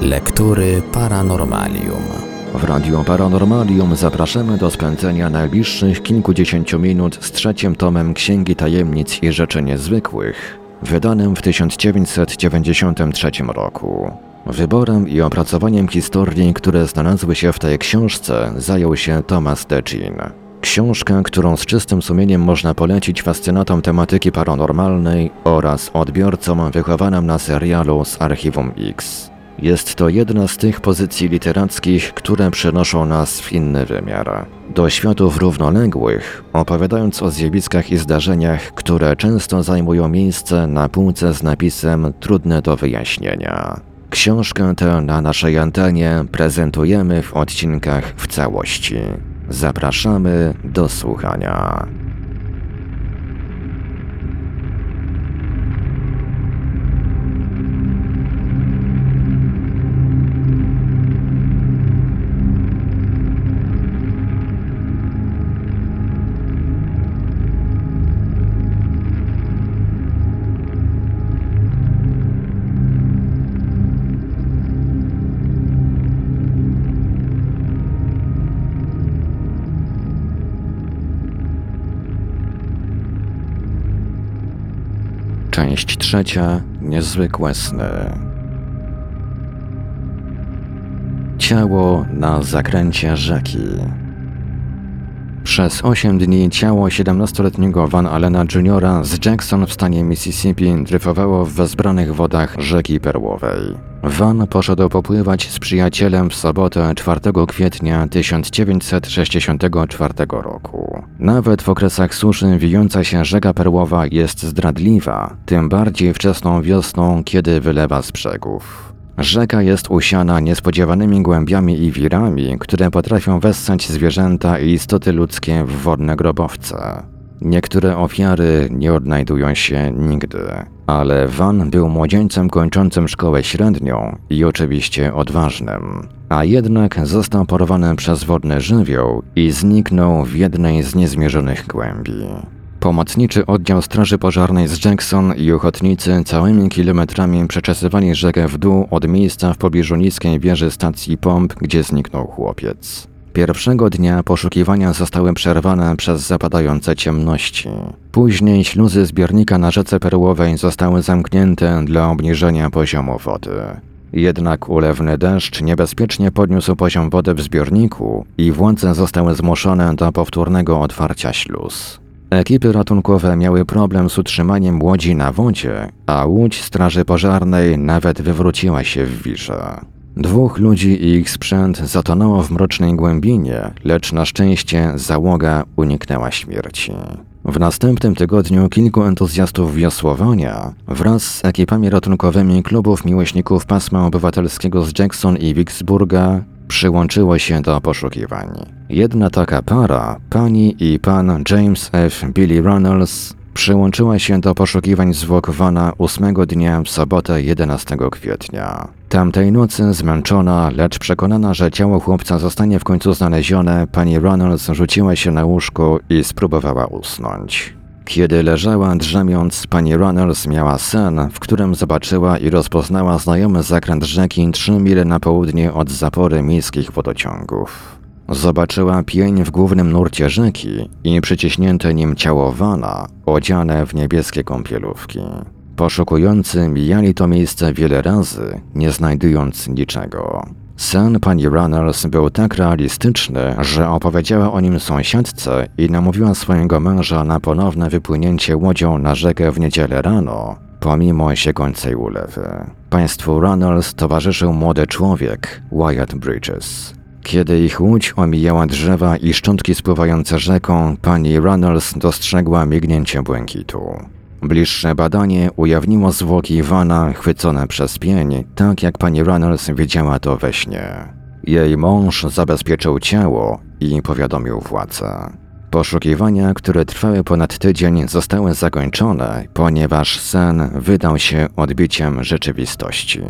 Lektury Paranormalium. W Radio Paranormalium zapraszamy do spędzenia najbliższych kilkudziesięciu minut z trzecim tomem Księgi Tajemnic i Rzeczy Niezwykłych, wydanym w 1993 roku. Wyborem i opracowaniem historii, które znalazły się w tej książce, zajął się Thomas Decin. Książka, którą z czystym sumieniem można polecić fascynatom tematyki paranormalnej oraz odbiorcom wychowanym na serialu z Archiwum X. Jest to jedna z tych pozycji literackich, które przenoszą nas w inny wymiar. Do światów równoległych, opowiadając o zjawiskach i zdarzeniach, które często zajmują miejsce na półce z napisem trudne do wyjaśnienia. Książkę tę na naszej antenie prezentujemy w odcinkach w całości. Zapraszamy do słuchania. Część trzecia. Niezwykłe sny. Ciało na zakręcie rzeki. Przez 8 dni ciało 17-letniego Van Allena Jr. z Jackson w stanie Mississippi dryfowało w wezbranych wodach rzeki Perłowej. Van poszedł popływać z przyjacielem w sobotę 4 kwietnia 1964 roku. Nawet w okresach suszy wijąca się rzeka Perłowa jest zdradliwa, tym bardziej wczesną wiosną, kiedy wylewa z brzegów. Rzeka jest usiana niespodziewanymi głębiami i wirami, które potrafią wessać zwierzęta i istoty ludzkie w wodne grobowce. Niektóre ofiary nie odnajdują się nigdy, ale Van był młodzieńcem kończącym szkołę średnią i oczywiście odważnym. A jednak został porwany przez wodny żywioł i zniknął w jednej z niezmierzonych głębi. Pomocniczy oddział Straży Pożarnej z Jackson i ochotnicy całymi kilometrami przeczesywali rzekę w dół od miejsca w pobliżu niskiej wieży stacji pomp, gdzie zniknął chłopiec. Pierwszego dnia poszukiwania zostały przerwane przez zapadające ciemności. Później śluzy zbiornika na rzece Perłowej zostały zamknięte dla obniżenia poziomu wody. Jednak ulewny deszcz niebezpiecznie podniósł poziom wody w zbiorniku i władze zostały zmuszone do powtórnego otwarcia śluz. Ekipy ratunkowe miały problem z utrzymaniem łodzi na wodzie, a łódź straży pożarnej nawet wywróciła się w wirze. Dwóch ludzi i ich sprzęt zatonęło w mrocznej głębinie, lecz na szczęście załoga uniknęła śmierci. W następnym tygodniu kilku entuzjastów wiosłowania wraz z ekipami ratunkowymi klubów miłośników pasma obywatelskiego z Jackson i Vicksburga przyłączyło się do poszukiwań. Jedna taka para, pani i pan James F. Billy Runnels, przyłączyła się do poszukiwań zwłok Vana ósmego dnia w sobotę 11 kwietnia. Tamtej nocy zmęczona, lecz przekonana, że ciało chłopca zostanie w końcu znalezione, pani Runnels rzuciła się na łóżko i spróbowała usnąć. Kiedy leżała drzemiąc, pani Runnels miała sen, w którym zobaczyła i rozpoznała znajomy zakręt rzeki trzy mile na południe od zapory miejskich wodociągów. Zobaczyła pień w głównym nurcie rzeki i przyciśnięte nim ciało Vana, odziane w niebieskie kąpielówki. Poszukujący mijali to miejsce wiele razy, nie znajdując niczego. Sen pani Runners był tak realistyczny, że opowiedziała o nim sąsiadce i namówiła swojego męża na ponowne wypłynięcie łodzią na rzekę w niedzielę rano, pomimo siekącej ulewy. Państwu Runnels towarzyszył młody człowiek, Wyatt Bridges. Kiedy ich łódź omijała drzewa i szczątki spływające rzeką, pani Runnels dostrzegła mignięcie błękitu. Bliższe badanie ujawniło zwłoki Ivana chwycone przez pień, tak jak pani Runnels widziała to we śnie. Jej mąż zabezpieczył ciało i powiadomił władze. Poszukiwania, które trwały ponad tydzień, zostały zakończone, ponieważ sen wydał się odbiciem rzeczywistości.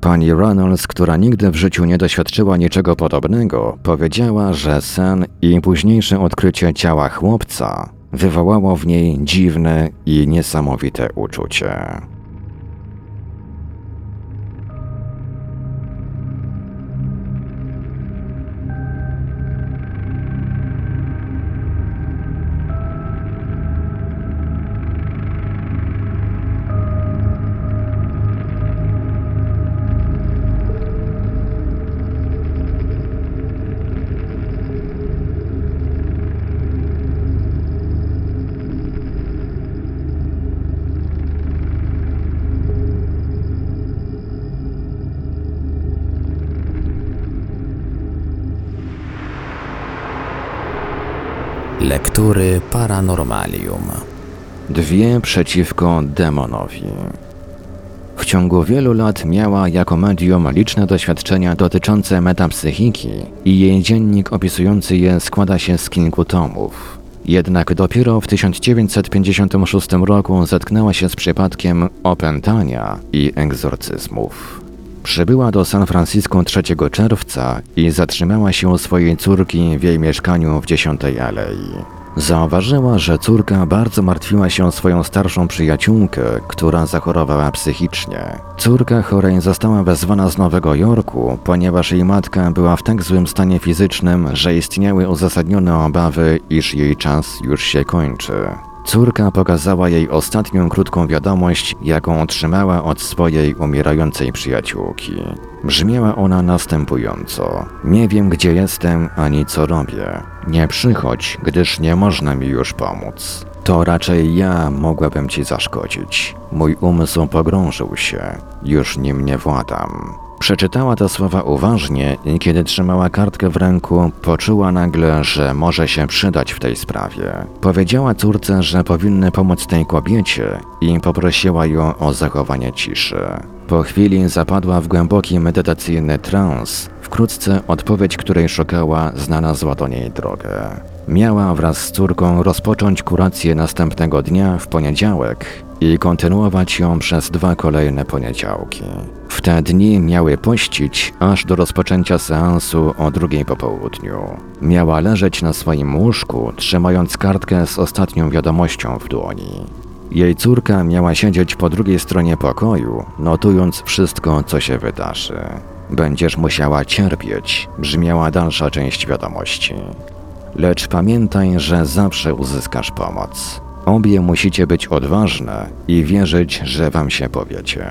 Pani Reynolds, która nigdy w życiu nie doświadczyła niczego podobnego, powiedziała, że sen i późniejsze odkrycie ciała chłopca wywołało w niej dziwne i niesamowite uczucie. Lektury Paranormalium. Dwie przeciwko demonowi. W ciągu wielu lat miała jako medium liczne doświadczenia dotyczące metapsychiki i jej dziennik opisujący je składa się z kilku tomów. Jednak dopiero w 1956 roku zetknęła się z przypadkiem opętania i egzorcyzmów. Przybyła do San Francisco 3 czerwca i zatrzymała się u swojej córki w jej mieszkaniu w 10 Alei. Zauważyła, że córka bardzo martwiła się o swoją starszą przyjaciółkę, która zachorowała psychicznie. Córka chorej została wezwana z Nowego Jorku, ponieważ jej matka była w tak złym stanie fizycznym, że istniały uzasadnione obawy, iż jej czas już się kończy. Córka pokazała jej ostatnią krótką wiadomość, jaką otrzymała od swojej umierającej przyjaciółki. Brzmiała ona następująco: Nie wiem, gdzie jestem ani co robię. Nie przychodź, gdyż nie można mi już pomóc. To raczej ja mogłabym ci zaszkodzić. Mój umysł pogrążył się, już nim nie władam. Przeczytała te słowa uważnie i kiedy trzymała kartkę w ręku, poczuła nagle, że może się przydać w tej sprawie. Powiedziała córce, że powinny pomóc tej kobiecie i poprosiła ją o zachowanie ciszy. Po chwili zapadła w głęboki medytacyjny trans. Wkrótce odpowiedź, której szukała, znalazła do niej drogę. Miała wraz z córką rozpocząć kurację następnego dnia w poniedziałek i kontynuować ją przez dwa kolejne poniedziałki. W te dni miały pościć aż do rozpoczęcia seansu o drugiej po południu. Miała leżeć na swoim łóżku, trzymając kartkę z ostatnią wiadomością w dłoni. Jej córka miała siedzieć po drugiej stronie pokoju, notując wszystko, co się wydarzy. Będziesz musiała cierpieć, brzmiała dalsza część wiadomości. Lecz pamiętaj, że zawsze uzyskasz pomoc. Obie musicie być odważne i wierzyć, że wam się powiecie.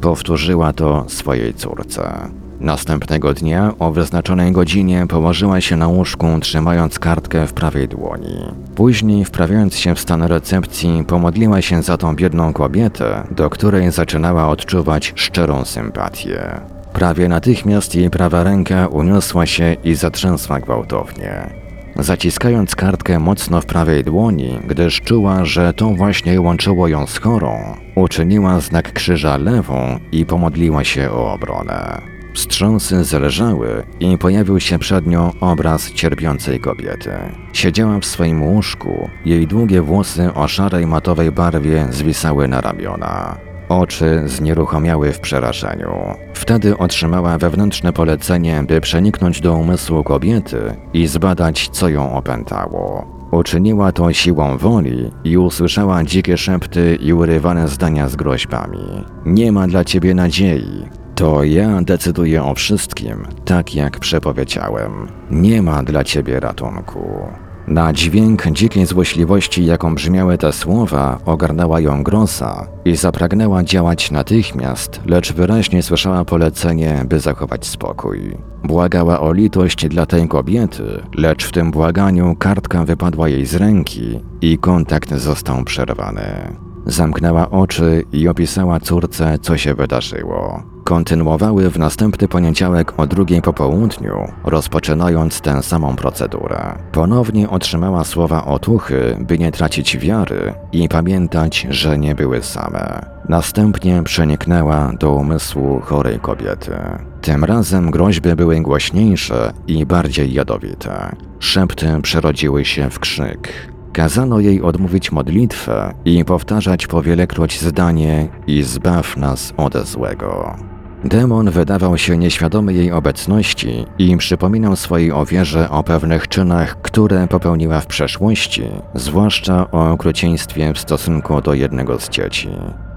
Powtórzyła to swojej córce. Następnego dnia o wyznaczonej godzinie położyła się na łóżku, trzymając kartkę w prawej dłoni. Później, wprawiając się w stan recepcji, pomodliła się za tą biedną kobietę, do której zaczynała odczuwać szczerą sympatię. Prawie natychmiast jej prawa ręka uniosła się i zatrzęsła gwałtownie. Zaciskając kartkę mocno w prawej dłoni, gdyż czuła, że to właśnie łączyło ją z chorą, uczyniła znak krzyża lewą i pomodliła się o obronę. Wstrząsy zależały i pojawił się przed nią obraz cierpiącej kobiety. Siedziała w swoim łóżku, jej długie włosy o szarej matowej barwie zwisały na ramiona. Oczy znieruchomiały w przerażeniu. Wtedy otrzymała wewnętrzne polecenie, by przeniknąć do umysłu kobiety i zbadać, co ją opętało. Uczyniła to siłą woli i usłyszała dzikie szepty i urywane zdania z groźbami. Nie ma dla ciebie nadziei. To ja decyduję o wszystkim, tak jak przepowiedziałem. Nie ma dla ciebie ratunku. Na dźwięk dzikiej złośliwości, jaką brzmiały te słowa, ogarnęła ją groza i zapragnęła działać natychmiast, lecz wyraźnie słyszała polecenie, by zachować spokój. Błagała o litość dla tej kobiety, lecz w tym błaganiu kartka wypadła jej z ręki i kontakt został przerwany. Zamknęła oczy i opisała córce, co się wydarzyło. Kontynuowały w następny poniedziałek o drugiej po południu, rozpoczynając tę samą procedurę. Ponownie otrzymała słowa otuchy, by nie tracić wiary i pamiętać, że nie były same. Następnie przeniknęła do umysłu chorej kobiety. Tym razem groźby były głośniejsze i bardziej jadowite. Szepty przerodziły się w krzyk. Kazano jej odmówić modlitwę i powtarzać powielekroć zdanie i zbaw nas ode złego. Demon wydawał się nieświadomy jej obecności i przypominał swojej ofierze o pewnych czynach, które popełniła w przeszłości, zwłaszcza o okrucieństwie w stosunku do jednego z dzieci.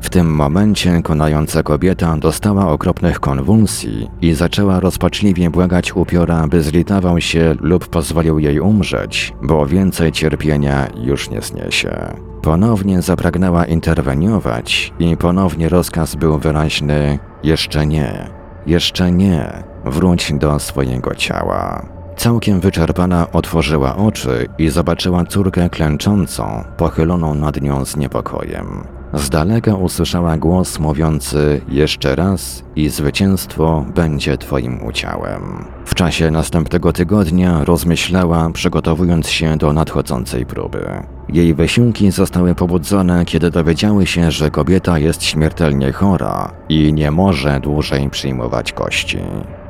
W tym momencie konająca kobieta dostała okropnych konwulsji i zaczęła rozpaczliwie błagać upiora, by zlitował się lub pozwolił jej umrzeć, bo więcej cierpienia już nie zniesie. Ponownie zapragnęła interweniować i ponownie rozkaz był wyraźny: jeszcze nie, jeszcze nie, wróć do swojego ciała. Całkiem wyczerpana otworzyła oczy i zobaczyła córkę klęczącą, pochyloną nad nią z niepokojem. Z daleka usłyszała głos mówiący jeszcze raz i zwycięstwo będzie twoim udziałem. W czasie następnego tygodnia rozmyślała, przygotowując się do nadchodzącej próby. Jej wysiłki zostały pobudzone, kiedy dowiedziały się, że kobieta jest śmiertelnie chora i nie może dłużej przyjmować kości.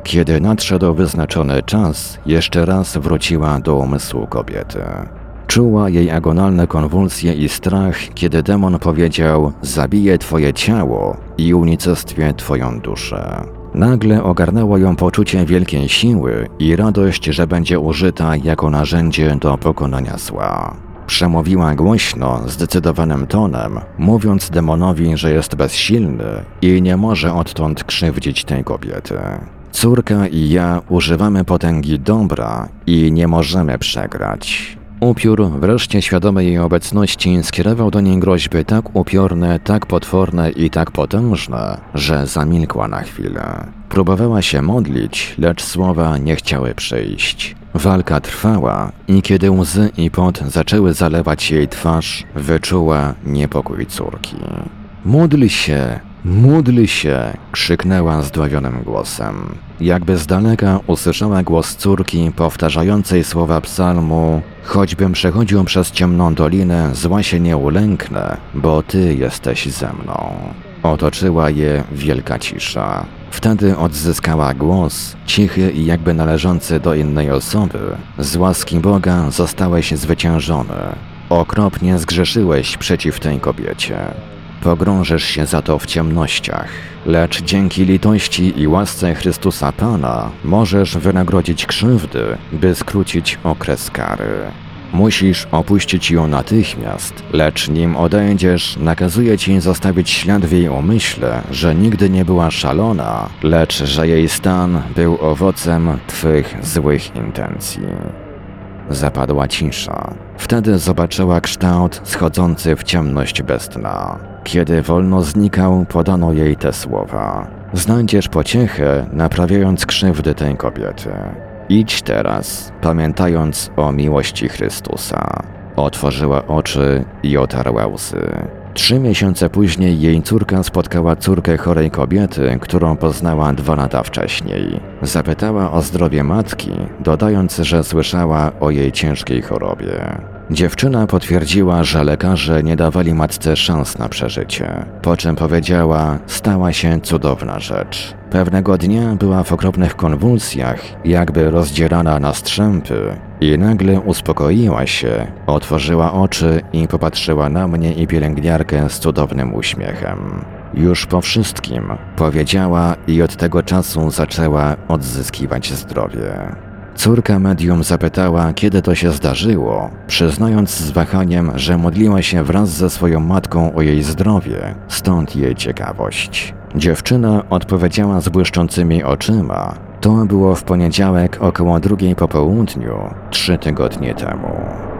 Kiedy nadszedł wyznaczony czas, jeszcze raz wróciła do umysłu kobiety. Czuła jej agonalne konwulsje i strach, kiedy demon powiedział: Zabiję twoje ciało i unicestwię twoją duszę. Nagle ogarnęło ją poczucie wielkiej siły i radość, że będzie użyta jako narzędzie do pokonania zła. Przemówiła głośno, zdecydowanym tonem, mówiąc demonowi, że jest bezsilny i nie może odtąd krzywdzić tej kobiety. Córka i ja używamy potęgi dobra i nie możemy przegrać. Upiór, wreszcie świadomy jej obecności, skierował do niej groźby tak upiorne, tak potworne i tak potężne, że zamilkła na chwilę. Próbowała się modlić, lecz słowa nie chciały przyjść. Walka trwała i kiedy łzy i pot zaczęły zalewać jej twarz, wyczuła niepokój córki. Módl się, módl się, krzyknęła zdławionym głosem. Jakby z daleka usłyszała głos córki powtarzającej słowa psalmu Choćbym przechodził przez ciemną dolinę, zła się nie ulęknę, bo Ty jesteś ze mną. Otoczyła je wielka cisza. Wtedy odzyskała głos, cichy i jakby należący do innej osoby. Z łaski Boga zostałeś zwyciężony. Okropnie zgrzeszyłeś przeciw tej kobiecie. Pogrążysz się za to w ciemnościach, lecz dzięki litości i łasce Chrystusa Pana możesz wynagrodzić krzywdy, by skrócić okres kary. Musisz opuścić ją natychmiast, lecz nim odejdziesz, nakazuję ci zostawić ślad w jej umyśle, że nigdy nie była szalona, lecz że jej stan był owocem twych złych intencji. Zapadła cisza. Wtedy zobaczyła kształt schodzący w ciemność bez dna. Kiedy wolno znikał, podano jej te słowa. Znajdziesz pociechę, naprawiając krzywdy tej kobiety. Idź teraz, pamiętając o miłości Chrystusa. Otworzyła oczy i otarła łzy. Trzy miesiące później jej córka spotkała córkę chorej kobiety, którą poznała dwa lata wcześniej. Zapytała o zdrowie matki, dodając, że słyszała o jej ciężkiej chorobie. Dziewczyna potwierdziła, że lekarze nie dawali matce szans na przeżycie, po czym powiedziała, stała się cudowna rzecz. Pewnego dnia była w okropnych konwulsjach, jakby rozdzierana na strzępy, i nagle uspokoiła się, otworzyła oczy i popatrzyła na mnie i pielęgniarkę z cudownym uśmiechem. Już po wszystkim, powiedziała i od tego czasu zaczęła odzyskiwać zdrowie. Córka medium zapytała, kiedy to się zdarzyło, przyznając z wahaniem, że modliła się wraz ze swoją matką o jej zdrowie, stąd jej ciekawość. Dziewczyna odpowiedziała z błyszczącymi oczyma. To było w poniedziałek około drugiej po południu, trzy tygodnie temu.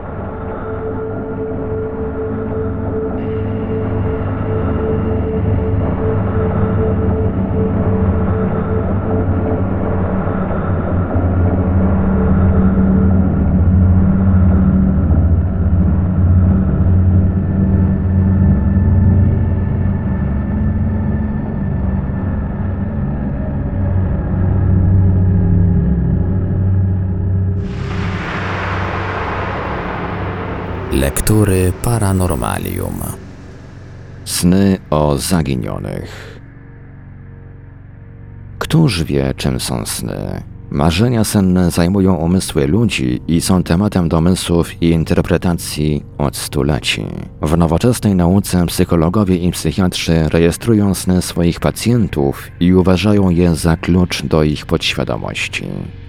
Sny o zaginionych. Któż wie, czym są sny? Marzenia senne zajmują umysły ludzi i są tematem domysłów i interpretacji od stuleci. W nowoczesnej nauce psychologowie i psychiatrzy rejestrują sny swoich pacjentów i uważają je za klucz do ich podświadomości.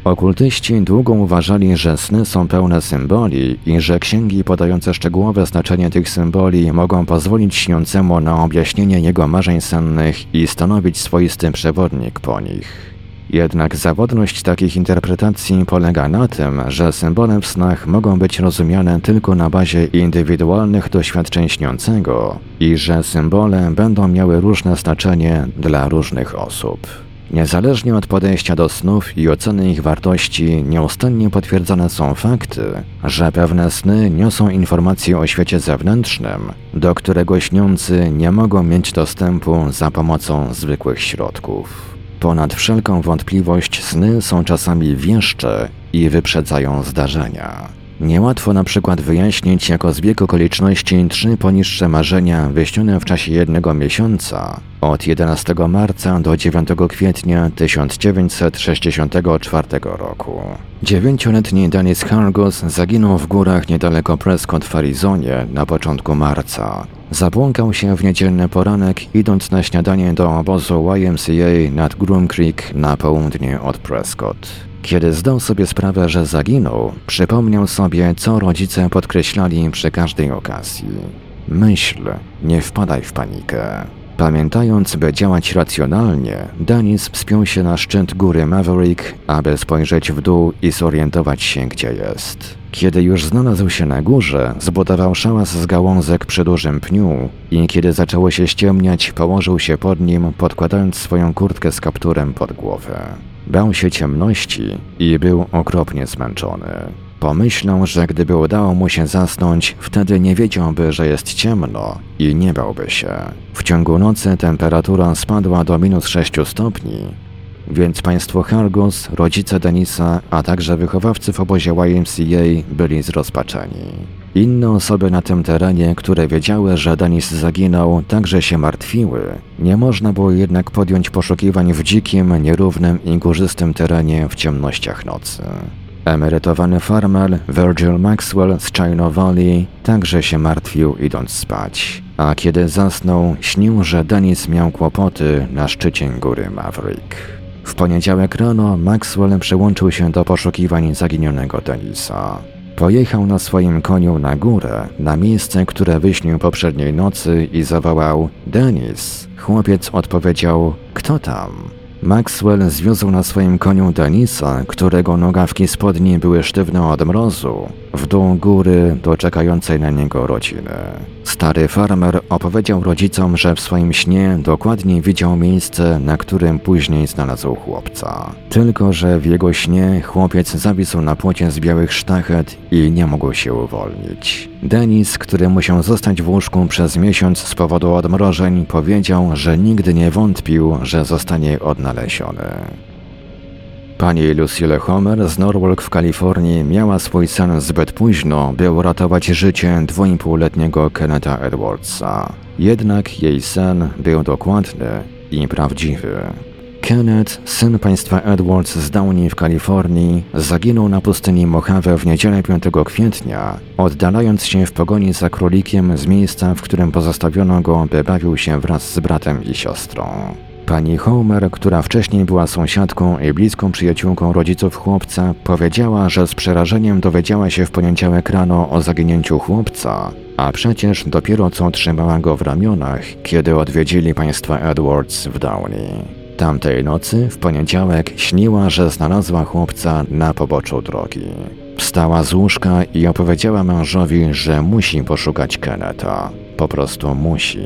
Okultyści długo uważali, że sny są pełne symboli i że księgi podające szczegółowe znaczenie tych symboli mogą pozwolić śniącemu na objaśnienie jego marzeń sennych i stanowić swoisty przewodnik po nich. Jednak zawodność takich interpretacji polega na tym, że symbole w snach mogą być rozumiane tylko na bazie indywidualnych doświadczeń śniącego i że symbole będą miały różne znaczenie dla różnych osób. Niezależnie od podejścia do snów i oceny ich wartości, nieustannie potwierdzane są fakty, że pewne sny niosą informacje o świecie zewnętrznym, do którego śniący nie mogą mieć dostępu za pomocą zwykłych środków. Ponad wszelką wątpliwość sny są czasami wieszcze i wyprzedzają zdarzenia. Niełatwo na przykład wyjaśnić jako zbieg okoliczności trzy poniższe marzenia wyśnione w czasie jednego miesiąca od 11 marca do 9 kwietnia 1964 roku. Dziewięcioletni Dennis Hargus zaginął w górach niedaleko Prescott w Arizonie na początku marca. Zabłąkał się w niedzielny poranek idąc na śniadanie do obozu YMCA nad Groom Creek na południe od Prescott. Kiedy zdał sobie sprawę, że zaginął, przypomniał sobie, co rodzice podkreślali przy każdej okazji. Myśl, nie wpadaj w panikę. Pamiętając, by działać racjonalnie, Danis wspiął się na szczyt góry Maverick, aby spojrzeć w dół i zorientować się, gdzie jest. Kiedy już znalazł się na górze, zbudował szałas z gałązek przy dużym pniu i kiedy zaczęło się ściemniać, położył się pod nim, podkładając swoją kurtkę z kapturem pod głowę. Bał się ciemności i był okropnie zmęczony. Pomyślał, że gdyby udało mu się zasnąć, wtedy nie wiedziałby, że jest ciemno i nie bałby się. W ciągu nocy temperatura spadła do minus 6 stopni, więc państwo Hargus, rodzice Denisa, a także wychowawcy w obozie YMCA byli zrozpaczeni. Inne osoby na tym terenie, które wiedziały, że Denis zaginął, także się martwiły. Nie można było jednak podjąć poszukiwań w dzikim, nierównym i górzystym terenie w ciemnościach nocy. Emerytowany farmer Virgil Maxwell z Chino Valley także się martwił idąc spać, a kiedy zasnął, śnił, że Denis miał kłopoty na szczycie góry Maverick. W poniedziałek rano Maxwell przyłączył się do poszukiwań zaginionego Denisa. Pojechał na swoim koniu na górę, na miejsce, które wyśnił poprzedniej nocy i zawołał Denis. Chłopiec odpowiedział, kto tam? Maxwell zwiózł na swoim koniu Denisa, którego nogawki spodni były sztywne od mrozu, w dół góry do czekającej na niego rodziny. Stary farmer opowiedział rodzicom, że w swoim śnie dokładnie widział miejsce, na którym później znalazł chłopca. Tylko, że w jego śnie chłopiec zawisł na płocie z białych sztachet i nie mógł się uwolnić. Denis, który musiał zostać w łóżku przez miesiąc z powodu odmrożeń, powiedział, że nigdy nie wątpił, że zostanie odnaleziony. Pani Lucille Homer z Norwalk w Kalifornii miała swój sen zbyt późno, by uratować życie dwuipółletniego Kenneta Edwardsa. Jednak jej sen był dokładny i prawdziwy. Kenneth, syn państwa Edwards z Downey w Kalifornii, zaginął na pustyni Mojave w niedzielę 5 kwietnia, oddalając się w pogoni za królikiem z miejsca, w którym pozostawiono go, by bawił się wraz z bratem i siostrą. Pani Homer, która wcześniej była sąsiadką i bliską przyjaciółką rodziców chłopca, powiedziała, że z przerażeniem dowiedziała się w poniedziałek rano o zaginięciu chłopca, a przecież dopiero co trzymała go w ramionach, kiedy odwiedzili państwa Edwards w Downey. Tamtej nocy, w poniedziałek, śniła, że znalazła chłopca na poboczu drogi. Wstała z łóżka i opowiedziała mężowi, że musi poszukać Keneta. Po prostu musi.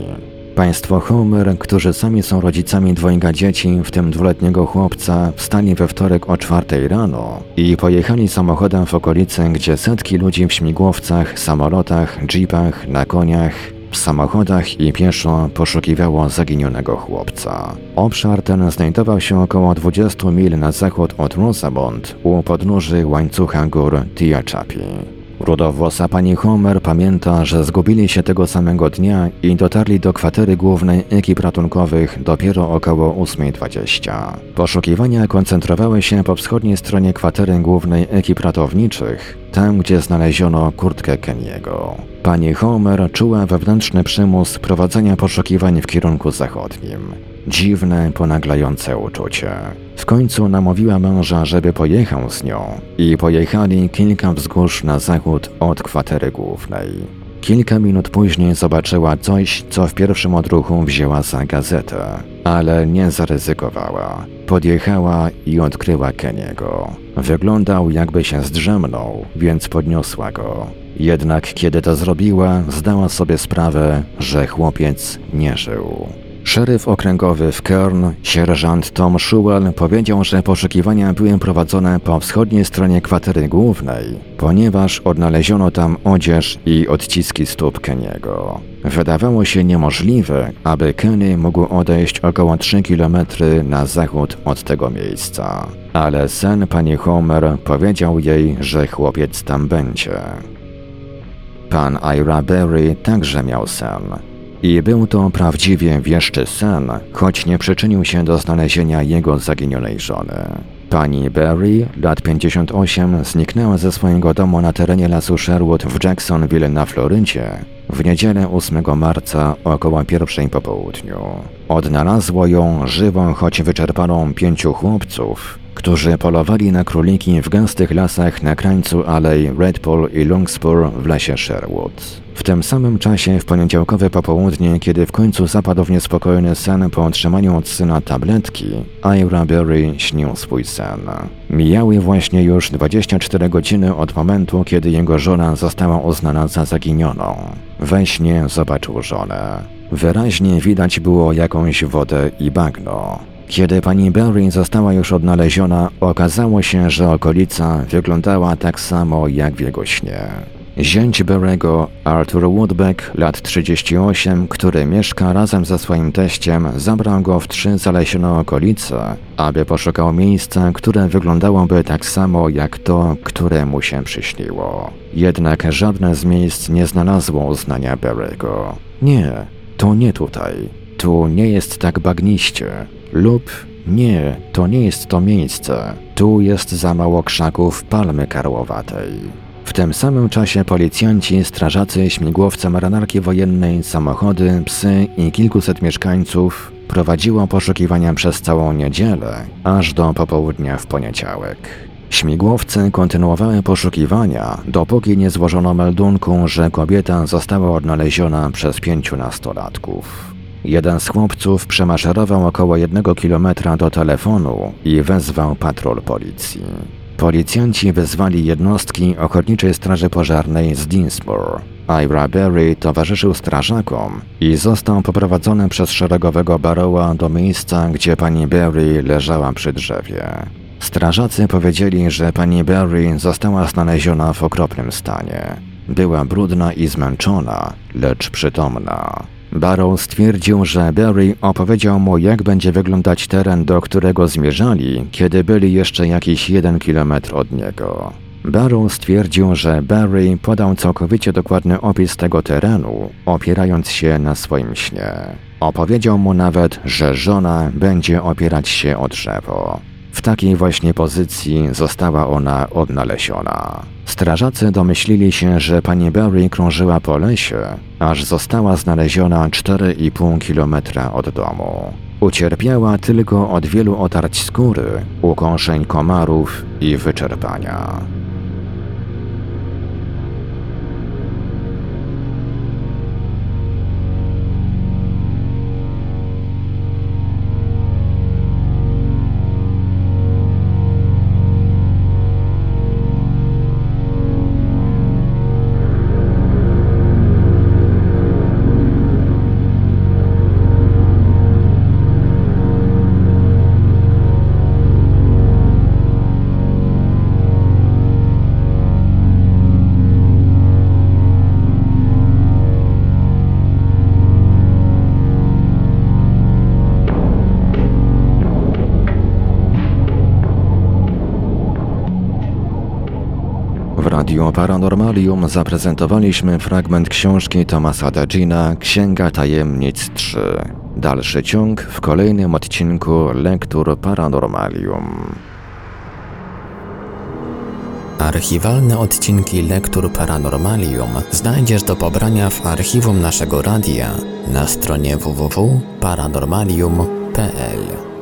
Państwo Homer, którzy sami są rodzicami dwojga dzieci, w tym dwuletniego chłopca, wstali we wtorek o czwartej rano i pojechali samochodem w okolice, gdzie setki ludzi w śmigłowcach, samolotach, jeepach, na koniach, samochodach i pieszo poszukiwało zaginionego chłopca. Obszar ten znajdował się około 20 mil na zachód od Rosamond u podnóży łańcucha gór Tehachapi. Rudowłosa pani Homer pamięta, że zgubili się tego samego dnia i dotarli do kwatery głównej ekip ratunkowych dopiero około 8.20. Poszukiwania koncentrowały się po wschodniej stronie kwatery głównej ekip ratowniczych, tam gdzie znaleziono kurtkę Keniego. Pani Homer czuła wewnętrzny przymus prowadzenia poszukiwań w kierunku zachodnim. Dziwne, ponaglające uczucie. W końcu namówiła męża, żeby pojechał z nią i pojechali kilka wzgórz na zachód od kwatery głównej. Kilka minut później zobaczyła coś, co w pierwszym odruchu wzięła za gazetę, ale nie zaryzykowała. Podjechała i odkryła Keniego. Wyglądał jakby się zdrzemnął, więc podniosła go. Jednak kiedy to zrobiła, zdała sobie sprawę, że chłopiec nie żył. Szeryf okręgowy w Kern, sierżant Tom Schuell, powiedział, że poszukiwania były prowadzone po wschodniej stronie kwatery głównej, ponieważ odnaleziono tam odzież i odciski stóp Keniego. Wydawało się niemożliwe, aby Kenny mógł odejść około 3 km na zachód od tego miejsca. Ale sen pani Homer powiedział jej, że chłopiec tam będzie. Pan Ira Berry także miał sen. I był to prawdziwie wieszczy sen, choć nie przyczynił się do znalezienia jego zaginionej żony. Pani Berry, lat 58, zniknęła ze swojego domu na terenie lasu Sherwood w Jacksonville na Florydzie w niedzielę 8 marca około pierwszej po południu. Odnalazło ją żywą, choć wyczerpaną pięciu chłopców, którzy polowali na króliki w gęstych lasach na krańcu alei Red Bull i Longspur w lesie Sherwood. W tym samym czasie w poniedziałkowe popołudnie, kiedy w końcu zapadł w niespokojny sen po otrzymaniu od syna tabletki, Ira Berry śnił swój sen. Mijały właśnie już 24 godziny od momentu, kiedy jego żona została uznana za zaginioną. We śnie zobaczył żonę. Wyraźnie widać było jakąś wodę i bagno. Kiedy pani Berry została już odnaleziona, okazało się, że okolica wyglądała tak samo jak w jego śnie. Zięć Berego, Arthur Woodbeck, lat 38, który mieszka razem ze swoim teściem, zabrał go w trzy zalesione okolice, aby poszukał miejsca, które wyglądałoby tak samo jak to, które mu się przyśniło. Jednak żadne z miejsc nie znalazło uznania Berego. Nie, to nie tutaj. Tu nie jest tak bagniście. Lub nie, to nie jest to miejsce. Tu jest za mało krzaków palmy karłowatej. W tym samym czasie policjanci, strażacy, śmigłowce marynarki wojennej, samochody, psy i kilkuset mieszkańców prowadziło poszukiwania przez całą niedzielę, aż do popołudnia w poniedziałek. Śmigłowce kontynuowały poszukiwania, dopóki nie złożono meldunku, że kobieta została odnaleziona przez pięciu nastolatków. Jeden z chłopców przemaszerował około jednego kilometra do telefonu i wezwał patrol policji. Policjanci wezwali jednostki Ochotniczej Straży Pożarnej z Dinsmore. Ira Berry towarzyszył strażakom i został poprowadzony przez szeregowego Barrowa do miejsca, gdzie pani Berry leżała przy drzewie. Strażacy powiedzieli, że pani Berry została znaleziona w okropnym stanie. Była brudna i zmęczona, lecz przytomna. Barrow stwierdził, że Barry opowiedział mu, jak będzie wyglądać teren, do którego zmierzali, kiedy byli jeszcze jakiś jeden kilometr od niego. Barrow stwierdził, że Barry podał całkowicie dokładny opis tego terenu, opierając się na swoim śnie. Opowiedział mu nawet, że żona będzie opierać się o drzewo. W takiej właśnie pozycji została ona odnaleziona. Strażacy domyślili się, że pani Berry krążyła po lesie, aż została znaleziona 4,5 kilometra od domu. Ucierpiała tylko od wielu otarć skóry, ukąszeń komarów i wyczerpania. Paranormalium zaprezentowaliśmy fragment książki Tomasa Dagina Księga Tajemnic 3. Dalszy ciąg w kolejnym odcinku Lektur Paranormalium. Archiwalne odcinki Lektur Paranormalium znajdziesz do pobrania w archiwum naszego radia na stronie www.paranormalium.pl.